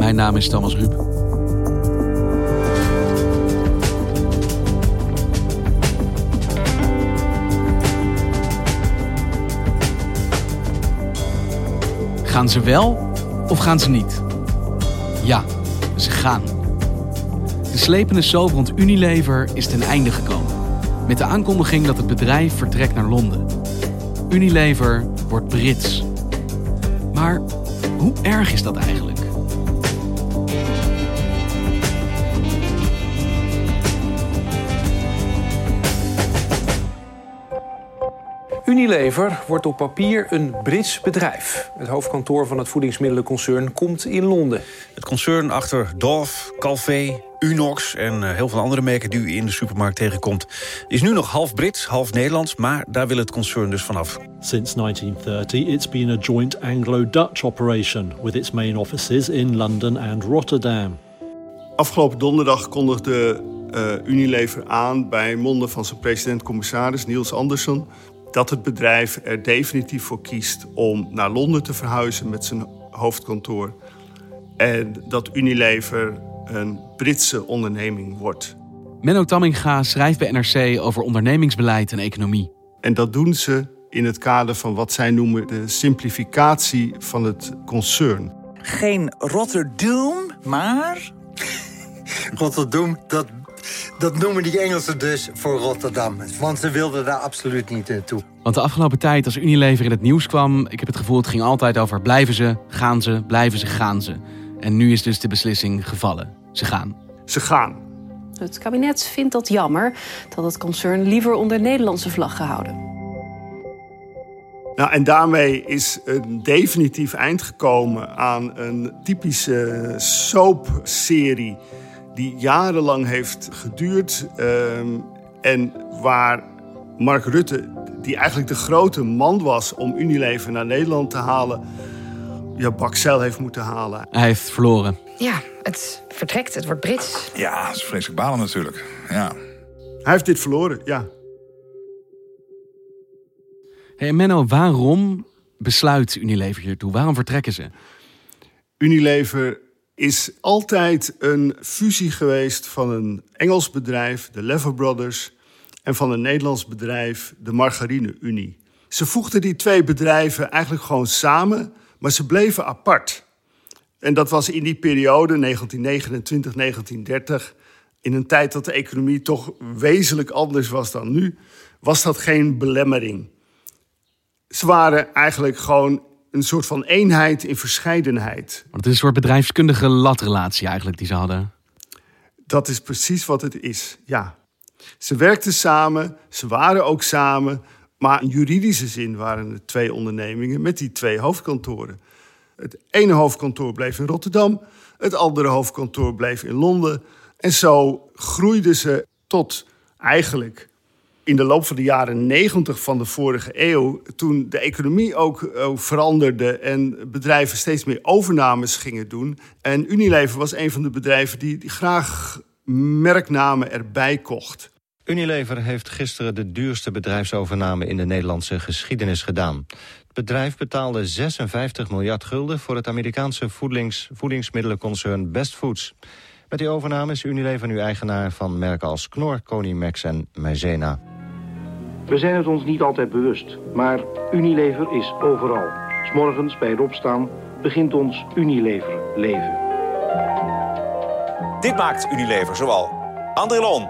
Mijn naam is Thomas Ruip. Gaan ze wel of gaan ze niet? Ja, ze gaan. De slepende soap rond Unilever is ten einde gekomen. Met de aankondiging dat het bedrijf vertrekt naar Londen. Unilever wordt Brits. Maar hoe erg is dat eigenlijk? Thank you. Unilever wordt op papier een Brits bedrijf. Het hoofdkantoor van het voedingsmiddelenconcern komt in Londen. Het concern achter Dove, Calvé, Unox en eh, heel veel andere merken die u in de supermarkt tegenkomt... is nu nog half Brits, half Nederlands, maar daar wil het concern dus vanaf. Since 1930, it's been a joint Anglo-Dutch operation... with its main offices in London and Rotterdam. Afgelopen donderdag kondigde uh, Unilever aan bij monden van zijn president-commissaris Niels Andersson dat het bedrijf er definitief voor kiest om naar Londen te verhuizen met zijn hoofdkantoor. En dat Unilever een Britse onderneming wordt. Menno Tamminga schrijft bij NRC over ondernemingsbeleid en economie. En dat doen ze in het kader van wat zij noemen de simplificatie van het concern. Geen Rotterdam, maar. Rotterdam, dat dat noemen die Engelsen dus voor Rotterdam. Want ze wilden daar absoluut niet naartoe. Want de afgelopen tijd als Unilever in het nieuws kwam... ik heb het gevoel het ging altijd over blijven ze, gaan ze, blijven ze, gaan ze. En nu is dus de beslissing gevallen. Ze gaan. Ze gaan. Het kabinet vindt dat jammer dat het concern liever onder Nederlandse vlag gehouden. Nou, en daarmee is een definitief eind gekomen aan een typische soapserie die jarenlang heeft geduurd. Ehm, en waar Mark Rutte, die eigenlijk de grote man was om Unilever naar Nederland te halen, ja, Baxel heeft moeten halen. Hij heeft verloren. Ja, het vertrekt, het wordt Brits. Ja, dat is vreselijk balen natuurlijk. Ja. Hij heeft dit verloren, ja. Hey Menno, waarom besluit Unilever hiertoe? Waarom vertrekken ze? Unilever is altijd een fusie geweest van een Engels bedrijf, de Lever Brothers, en van een Nederlands bedrijf, de Margarine Unie. Ze voegden die twee bedrijven eigenlijk gewoon samen, maar ze bleven apart. En dat was in die periode, 1929, 1930, in een tijd dat de economie toch wezenlijk anders was dan nu, was dat geen belemmering. Ze waren eigenlijk gewoon een soort van eenheid in verscheidenheid. het is een soort bedrijfskundige latrelatie eigenlijk die ze hadden. Dat is precies wat het is, ja. Ze werkten samen, ze waren ook samen, maar in juridische zin waren het twee ondernemingen met die twee hoofdkantoren. Het ene hoofdkantoor bleef in Rotterdam, het andere hoofdkantoor bleef in Londen. En zo groeiden ze tot eigenlijk in de loop van de jaren 90 van de vorige eeuw, toen de economie ook, ook, veranderde en bedrijven steeds meer overnames gingen doen. En Unilever was een van de bedrijven die, graag merknamen erbij kocht. Unilever heeft gisteren de duurste bedrijfsovername in de Nederlandse geschiedenis gedaan. Het bedrijf betaalde 56 miljard gulden voor het Amerikaanse voedings, voedingsmiddelenconcern Best Foods. Met die overname is Unilever nu eigenaar van merken als Knorr, Konimax en Maizena. We zijn het ons niet altijd bewust, maar Unilever is overal. S'morgens bij het opstaan begint ons Unilever leven. Dit maakt Unilever zoal Andrelon,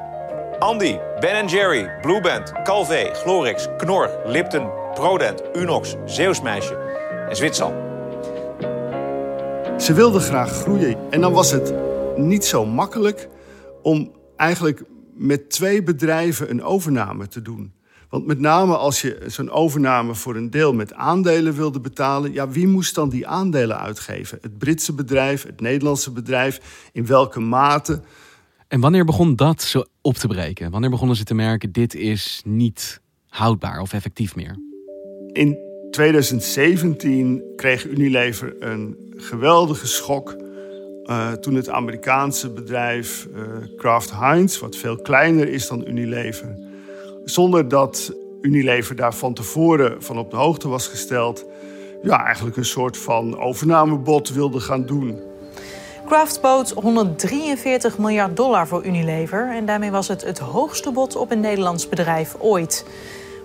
Andy, Ben Jerry, Blueband, Calvé, Glorix, Knor, Lipton, Prodent, Unox, Zeeuwsmeisje en Zwitsal. Ze wilden graag groeien. En dan was het niet zo makkelijk om eigenlijk met twee bedrijven een overname te doen. Want met name als je zo'n overname voor een deel met aandelen wilde betalen, ja, wie moest dan die aandelen uitgeven? Het Britse bedrijf, het Nederlandse bedrijf, in welke mate? En wanneer begon dat zo op te breken? Wanneer begonnen ze te merken, dit is niet houdbaar of effectief meer? In 2017 kreeg Unilever een geweldige schok uh, toen het Amerikaanse bedrijf uh, Kraft Heinz, wat veel kleiner is dan Unilever, zonder dat Unilever daar van tevoren van op de hoogte was gesteld, ja, eigenlijk een soort van overnamebod wilde gaan doen. Kraft bood 143 miljard dollar voor Unilever en daarmee was het het hoogste bod op een Nederlands bedrijf ooit.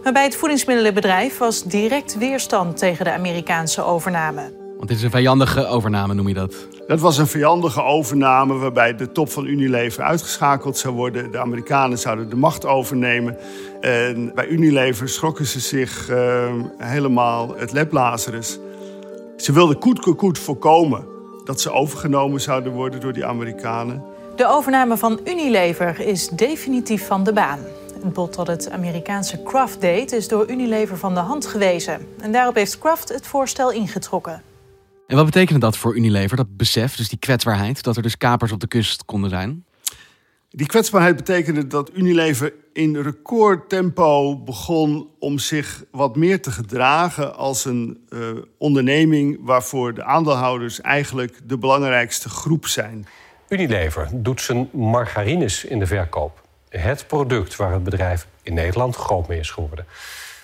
Maar bij het voedingsmiddelenbedrijf was direct weerstand tegen de Amerikaanse overname. Want dit is een vijandige overname, noem je dat? Dat was een vijandige overname waarbij de top van Unilever uitgeschakeld zou worden. De Amerikanen zouden de macht overnemen. En bij Unilever schrokken ze zich uh, helemaal het leplazerus. Ze wilden koet koet voorkomen dat ze overgenomen zouden worden door die Amerikanen. De overname van Unilever is definitief van de baan. Het bod dat het Amerikaanse Kraft deed is door Unilever van de hand gewezen. En daarop heeft Kraft het voorstel ingetrokken. En wat betekende dat voor Unilever, dat besef, dus die kwetsbaarheid, dat er dus kapers op de kust konden zijn? Die kwetsbaarheid betekende dat Unilever in recordtempo begon om zich wat meer te gedragen als een uh, onderneming waarvoor de aandeelhouders eigenlijk de belangrijkste groep zijn. Unilever doet zijn margarines in de verkoop. Het product waar het bedrijf in Nederland groot mee is geworden.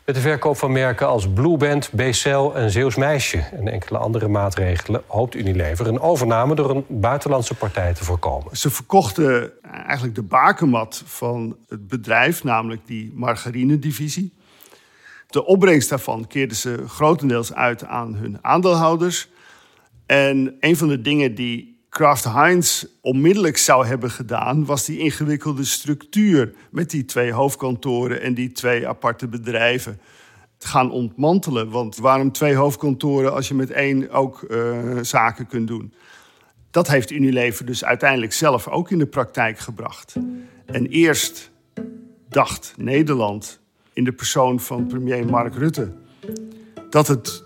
Met de verkoop van merken als Blueband, Becel en Zeeuws Meisje... en enkele andere maatregelen hoopt Unilever... een overname door een buitenlandse partij te voorkomen. Ze verkochten eigenlijk de bakermat van het bedrijf... namelijk die margarinedivisie. De opbrengst daarvan keerden ze grotendeels uit aan hun aandeelhouders. En een van de dingen die Kraft Heinz onmiddellijk zou hebben gedaan, was die ingewikkelde structuur met die twee hoofdkantoren en die twee aparte bedrijven te gaan ontmantelen. Want waarom twee hoofdkantoren als je met één ook uh, zaken kunt doen? Dat heeft Unilever dus uiteindelijk zelf ook in de praktijk gebracht. En eerst dacht Nederland in de persoon van premier Mark Rutte dat het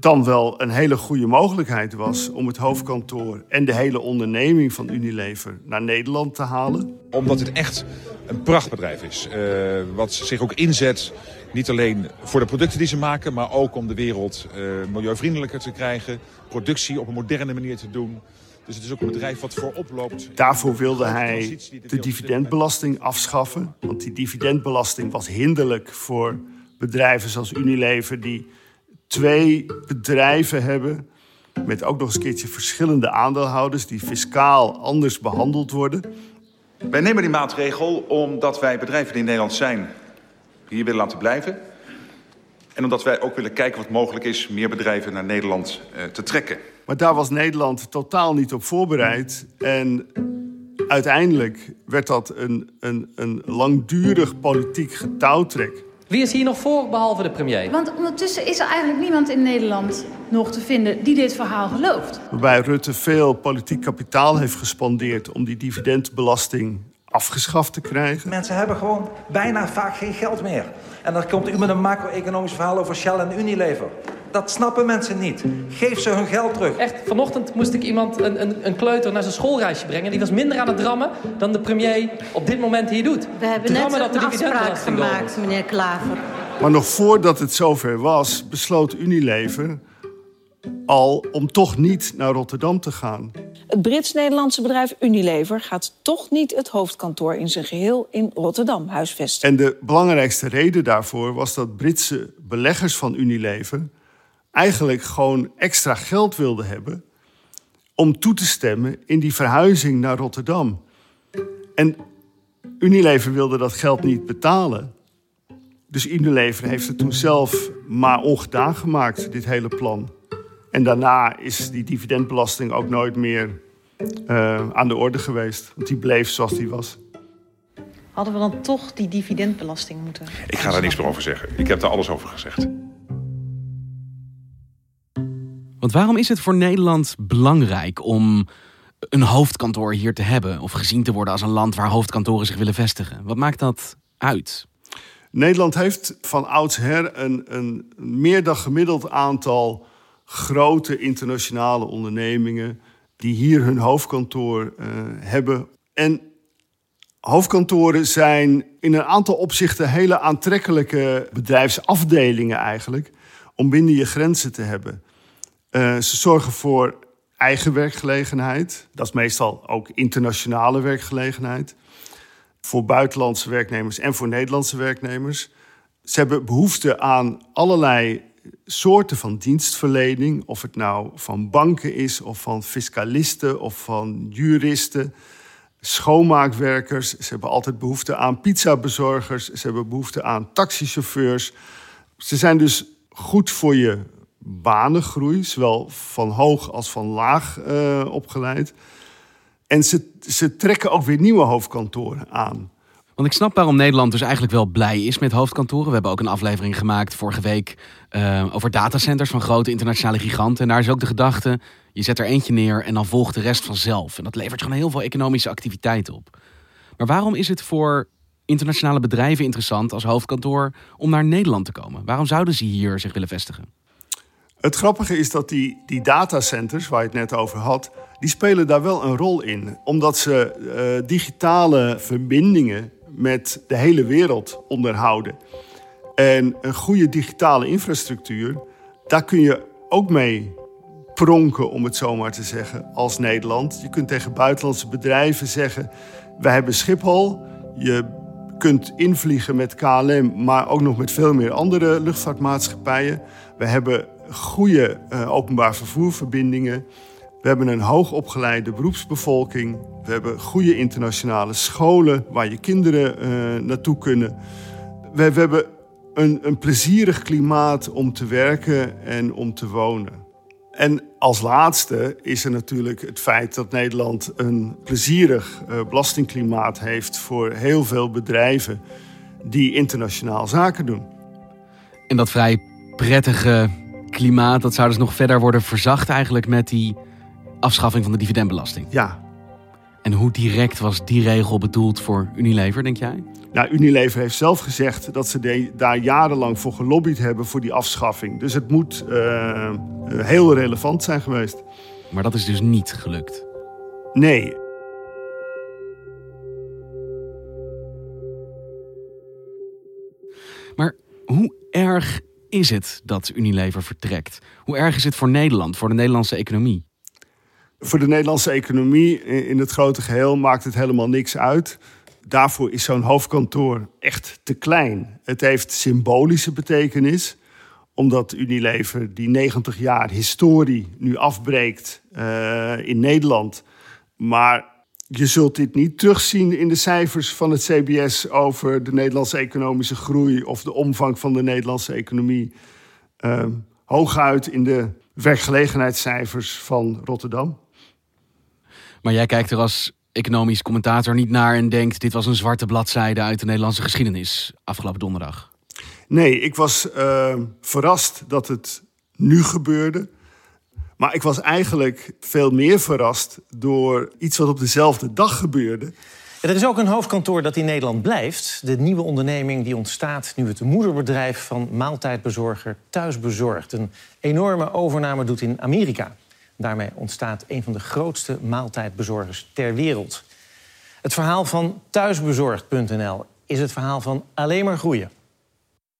dan wel een hele goede mogelijkheid was om het hoofdkantoor en de hele onderneming van Unilever naar Nederland te halen. Omdat het echt een prachtbedrijf is. Uh, wat zich ook inzet, niet alleen voor de producten die ze maken, maar ook om de wereld uh, milieuvriendelijker te krijgen. Productie op een moderne manier te doen. Dus het is ook een bedrijf wat voorop loopt. Daarvoor wilde hij de dividendbelasting afschaffen. Want die dividendbelasting was hinderlijk voor bedrijven zoals Unilever... die twee bedrijven hebben met ook nog eens een keertje verschillende aandeelhouders die fiscaal anders behandeld worden. Wij nemen die maatregel omdat wij bedrijven die in Nederland zijn hier willen laten blijven. En omdat wij ook willen kijken wat mogelijk is meer bedrijven naar Nederland uh, te trekken. Maar daar was Nederland totaal niet op voorbereid. En uiteindelijk werd dat een, een, een langdurig politiek getouwtrek. Wie is hier nog voor, behalve de premier? Want ondertussen is er eigenlijk niemand in Nederland nog te vinden die dit verhaal gelooft. Waarbij Rutte veel politiek kapitaal heeft gespandeerd om die dividendbelasting afgeschaft te krijgen. Mensen hebben gewoon bijna vaak geen geld meer. En dan komt u met een macro-economisch verhaal over Shell en Unilever. Dat snappen mensen niet. Geef ze hun geld terug. Echt, vanochtend moest ik iemand, een, een, een kleuter, naar zijn schoolreisje brengen. Die was minder aan het drammen dan de premier op dit moment hier doet. We hebben drammen net een afspraak gemaakt, meneer Klaver. Maar nog voordat het zover was, besloot Unilever al om toch niet naar Rotterdam te gaan. Het Brits-Nederlandse bedrijf Unilever gaat toch niet het hoofdkantoor in zijn geheel in Rotterdam huisvesten. En de belangrijkste reden daarvoor was dat Britse beleggers van Unilever eigenlijk gewoon extra geld wilden hebben om toe te stemmen in die verhuizing naar Rotterdam. En Unilever wilde dat geld niet betalen. Dus Unilever heeft het toen zelf maar ongedaan gemaakt, dit hele plan. En daarna is die dividendbelasting ook nooit meer uh, aan de orde geweest. Want die bleef zoals die was. Hadden we dan toch die dividendbelasting moeten? Ik ga daar niks meer over zeggen. Ik heb daar alles over gezegd. Want waarom is het voor Nederland belangrijk om een hoofdkantoor hier te hebben? Of gezien te worden als een land waar hoofdkantoren zich willen vestigen? Wat maakt dat uit? Nederland heeft van oudsher een, een meer dan gemiddeld aantal grote internationale ondernemingen die hier hun hoofdkantoor uh, hebben. En hoofdkantoren zijn in een aantal opzichten hele aantrekkelijke bedrijfsafdelingen eigenlijk om binnen je grenzen te hebben. Uh, ze zorgen voor eigen werkgelegenheid. Dat is meestal ook internationale werkgelegenheid. Voor buitenlandse werknemers en voor Nederlandse werknemers. Ze hebben behoefte aan allerlei soorten van dienstverlening. Of het nou van banken is, of van fiscalisten, of van juristen. Schoonmaakwerkers. Ze hebben altijd behoefte aan pizzabezorgers. Ze hebben behoefte aan taxichauffeurs. Ze zijn dus goed voor je banengroei, zowel van hoog als van laag uh, opgeleid. En ze, ze trekken ook weer nieuwe hoofdkantoren aan. Want ik snap waarom Nederland dus eigenlijk wel blij is met hoofdkantoren. We hebben ook een aflevering gemaakt vorige week uh, over datacenters van grote internationale giganten. En daar is ook de gedachte, je zet er eentje neer en dan volgt de rest vanzelf. En dat levert gewoon heel veel economische activiteit op. Maar waarom is het voor internationale bedrijven interessant als hoofdkantoor om naar Nederland te komen? Waarom zouden ze hier zich willen vestigen? Het grappige is dat die, die datacenters, waar je het net over had, die spelen daar wel een rol in. Omdat ze uh, digitale verbindingen met de hele wereld onderhouden. En een goede digitale infrastructuur, daar kun je ook mee pronken, om het zo maar te zeggen, als Nederland. Je kunt tegen buitenlandse bedrijven zeggen: wij hebben Schiphol. Je kunt invliegen met KLM, maar ook nog met veel meer andere luchtvaartmaatschappijen. We hebben goede uh, openbaar vervoerverbindingen. We hebben een hoogopgeleide beroepsbevolking. We hebben goede internationale scholen waar je kinderen uh, naartoe kunnen. We, we hebben een, een plezierig klimaat om te werken en om te wonen. En als laatste is er natuurlijk het feit dat Nederland een plezierig uh, belastingklimaat heeft voor heel veel bedrijven die internationaal zaken doen. En dat vrij prettige klimaat, dat zou dus nog verder worden verzacht eigenlijk met die afschaffing van de dividendbelasting. Ja. En hoe direct was die regel bedoeld voor Unilever, denk jij? Nou, Unilever heeft zelf gezegd dat ze daar jarenlang voor gelobbyd hebben voor die afschaffing. Dus het moet uh, heel relevant zijn geweest. Maar dat is dus niet gelukt? Nee. Maar hoe erg is het dat Unilever vertrekt? Hoe erg is het voor Nederland, voor de Nederlandse economie? Voor de Nederlandse economie in het grote geheel maakt het helemaal niks uit. Daarvoor is zo'n hoofdkantoor echt te klein. Het heeft symbolische betekenis, omdat Unilever die 90 jaar historie nu afbreekt uh, in Nederland. Maar je zult dit niet terugzien in de cijfers van het CBS over de Nederlandse economische groei of de omvang van de Nederlandse economie. Uh, hooguit in de werkgelegenheidscijfers van Rotterdam. Maar jij kijkt er als economisch commentator niet naar en denkt: dit was een zwarte bladzijde uit de Nederlandse geschiedenis afgelopen donderdag? Nee, ik was uh, verrast dat het nu gebeurde. Maar ik was eigenlijk veel meer verrast door iets wat op dezelfde dag gebeurde. er is ook een hoofdkantoor dat in Nederland blijft. De nieuwe onderneming die ontstaat nu het moederbedrijf van maaltijdbezorger Thuisbezorgd. Een enorme overname doet in Amerika. Daarmee ontstaat een van de grootste maaltijdbezorgers ter wereld. Het verhaal van thuisbezorgd.nl is het verhaal van alleen maar groeien.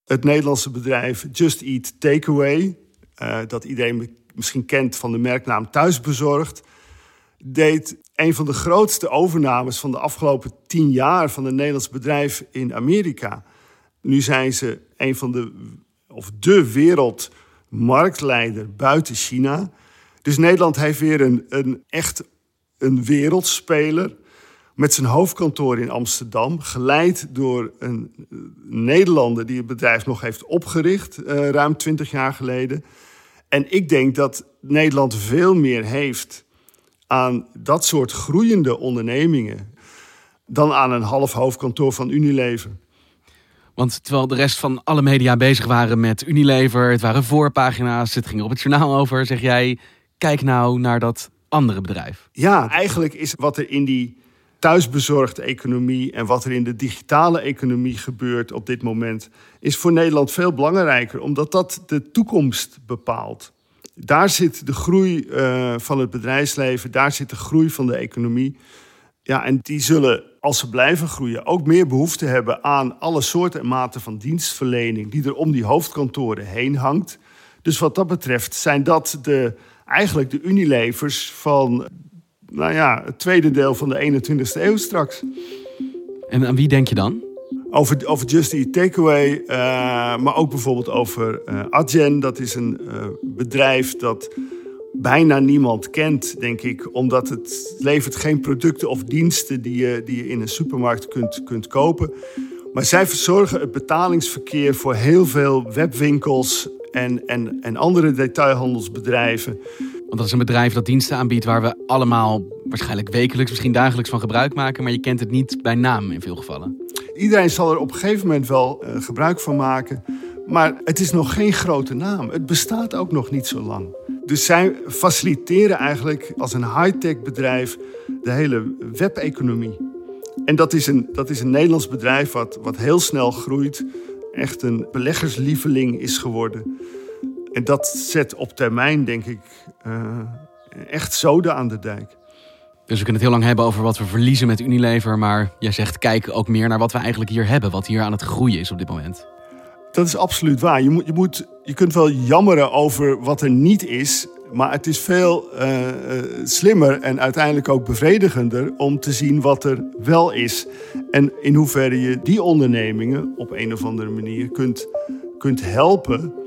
Het Nederlandse bedrijf Just Eat Takeaway, uh, dat iedereen misschien kent van de merknaam Thuisbezorgd, deed een van de grootste overnames van de afgelopen tien jaar van een Nederlands bedrijf in Amerika. Nu zijn ze een van de, of de wereldmarktleider buiten China. Dus Nederland heeft weer een, een echt een wereldspeler met zijn hoofdkantoor in Amsterdam, geleid door een Nederlander die het bedrijf nog heeft opgericht, uh, ruim twintig jaar geleden. En ik denk dat Nederland veel meer heeft aan dat soort groeiende ondernemingen. dan aan een half hoofdkantoor van Unilever. Want terwijl de rest van alle media bezig waren met Unilever, het waren voorpagina's, het ging er op het journaal over, zeg jij, kijk nou naar dat andere bedrijf. Ja, eigenlijk is wat er in die thuisbezorgde economie en wat er in de digitale economie gebeurt op dit moment, is voor Nederland veel belangrijker, omdat dat de toekomst bepaalt. Daar zit de groei uh, van het bedrijfsleven, daar zit de groei van de economie. Ja, en die zullen, als ze blijven groeien, ook meer behoefte hebben aan alle soorten en maten van dienstverlening die er om die hoofdkantoren heen hangt. Dus wat dat betreft zijn dat de, eigenlijk de Unilevers van nou ja, het tweede deel van de 21ste eeuw straks. En aan wie denk je dan? Over, over Just Eat Takeaway, uh, maar ook bijvoorbeeld over uh, Adyen. Dat is een uh, bedrijf dat bijna niemand kent, denk ik. Omdat het levert geen producten of diensten die je, die je in een supermarkt kunt, kunt kopen. Maar zij verzorgen het betalingsverkeer voor heel veel webwinkels en, en, en andere detailhandelsbedrijven. Want dat is een bedrijf dat diensten aanbiedt waar we allemaal waarschijnlijk wekelijks, misschien dagelijks van gebruik maken. Maar je kent het niet bij naam in veel gevallen. Iedereen zal er op een gegeven moment wel uh, gebruik van maken. Maar het is nog geen grote naam. Het bestaat ook nog niet zo lang. Dus zij faciliteren eigenlijk als een high-tech bedrijf de hele web-economie. En dat is een, dat is een Nederlands bedrijf wat, wat heel snel groeit. Echt een beleggerslieveling is geworden. En dat zet op termijn, denk ik, uh, echt zoden aan de dijk. Dus we kunnen het heel lang hebben over wat we verliezen met Unilever. Maar jij zegt, kijk ook meer naar wat we eigenlijk hier hebben. Wat hier aan het groeien is op dit moment. Dat is absoluut waar. Je, moet, je, moet, je kunt wel jammeren over wat er niet is. Maar het is veel uh, slimmer en uiteindelijk ook bevredigender om te zien wat er wel is. En in hoeverre je die ondernemingen op een of andere manier kunt, kunt helpen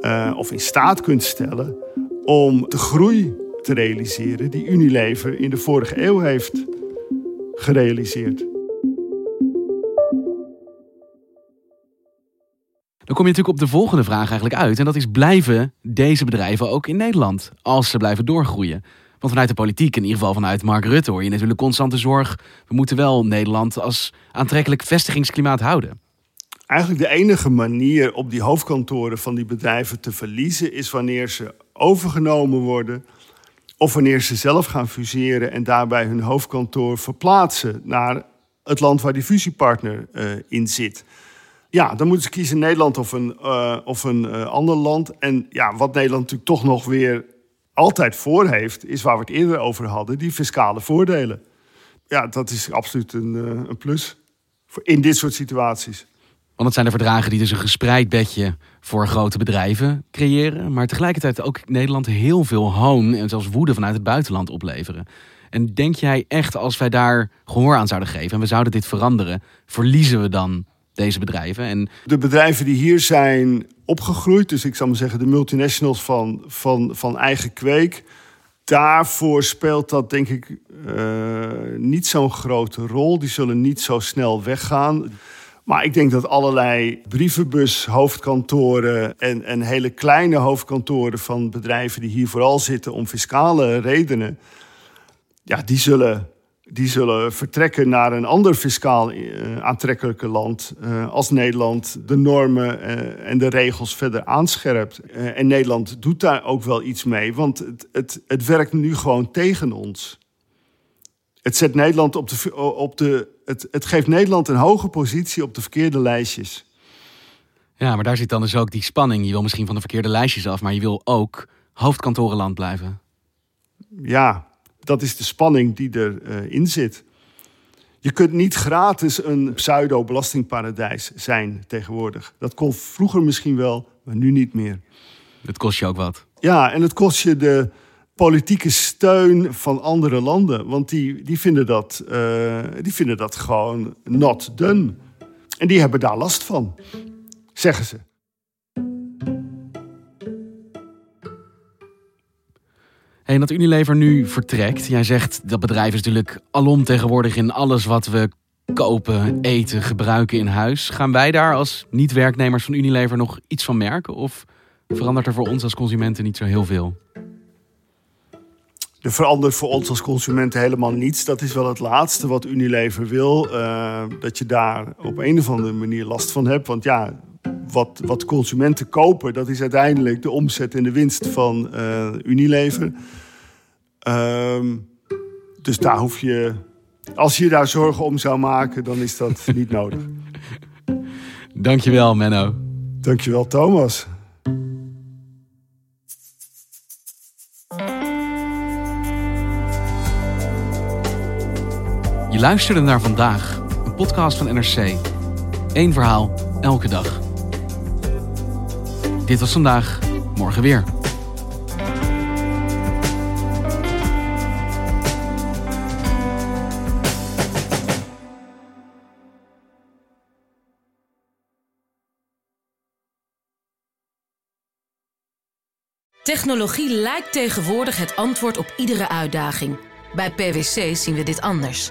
uh, of in staat kunt stellen om de groei te realiseren die Unilever in de vorige eeuw heeft gerealiseerd. Dan kom je natuurlijk op de volgende vraag eigenlijk uit. En dat is: blijven deze bedrijven ook in Nederland als ze blijven doorgroeien? Want vanuit de politiek, in ieder geval vanuit Mark Rutte, hoor je natuurlijk constante zorg. We moeten wel Nederland als aantrekkelijk vestigingsklimaat houden. Eigenlijk de enige manier op die hoofdkantoren van die bedrijven te verliezen is wanneer ze overgenomen worden of wanneer ze zelf gaan fuseren en daarbij hun hoofdkantoor verplaatsen naar het land waar die fusiepartner uh, in zit. Ja, dan moeten ze kiezen Nederland of een, uh, of een uh, ander land. En ja, wat Nederland natuurlijk toch nog weer altijd voor heeft, is waar we het eerder over hadden, die fiscale voordelen. Ja, dat is absoluut een, een plus in dit soort situaties. Want het zijn de verdragen die dus een gespreid bedje voor grote bedrijven creëren. Maar tegelijkertijd ook Nederland heel veel hoon en zelfs woede vanuit het buitenland opleveren. En denk jij echt als wij daar gehoor aan zouden geven en we zouden dit veranderen, verliezen we dan deze bedrijven? En... De bedrijven die hier zijn opgegroeid, dus ik zou maar zeggen de multinationals van, van, van eigen kweek. Daarvoor speelt dat denk ik uh, niet zo'n grote rol. Die zullen niet zo snel weggaan. Maar ik denk dat allerlei brievenbus-hoofdkantoren en, en hele kleine hoofdkantoren van bedrijven die hier vooral zitten om fiscale redenen, ja, die zullen, die zullen vertrekken naar een ander fiscaal uh, aantrekkelijke land uh, als Nederland de normen uh, en de regels verder aanscherpt. en Nederland doet daar ook wel iets mee, want het, het, het werkt nu gewoon tegen ons. Het zet Nederland op de, op de het, het geeft Nederland een hoge positie op de verkeerde lijstjes. Ja, maar daar zit dan dus ook die spanning. Je wil misschien van de verkeerde lijstjes af, maar je wil ook hoofdkantorenland blijven. Ja, dat is de spanning die erin uh, zit. Je kunt niet gratis een pseudo-belastingparadijs zijn tegenwoordig. Dat kon vroeger misschien wel, maar nu niet meer. Het kost je ook wat. Ja, en het kost je de, politieke steun van andere landen. Want die, die, vinden, dat, uh, die vinden dat gewoon not done. En die hebben daar last van, zeggen ze. En dat Unilever nu vertrekt. Jij zegt dat bedrijf is natuurlijk alom tegenwoordig in alles wat we kopen, eten, gebruiken in huis. Gaan wij daar als niet-werknemers van Unilever nog iets van merken? Of verandert er voor ons als consumenten niet zo heel veel? Er verandert voor ons als consumenten helemaal niets. Dat is wel het laatste wat Unilever wil. Uh, dat je daar op een of andere manier last van hebt. Want ja, wat, wat consumenten kopen, dat is uiteindelijk de omzet en de winst van uh, Unilever. Uh, dus daar hoef je, als je daar zorgen om zou maken, dan is dat niet nodig. Dankjewel, Menno. Dankjewel, Thomas. Je luisterde naar vandaag, een podcast van NRC. Eén verhaal, elke dag. Dit was vandaag, morgen weer. Technologie lijkt tegenwoordig het antwoord op iedere uitdaging. Bij PwC zien we dit anders.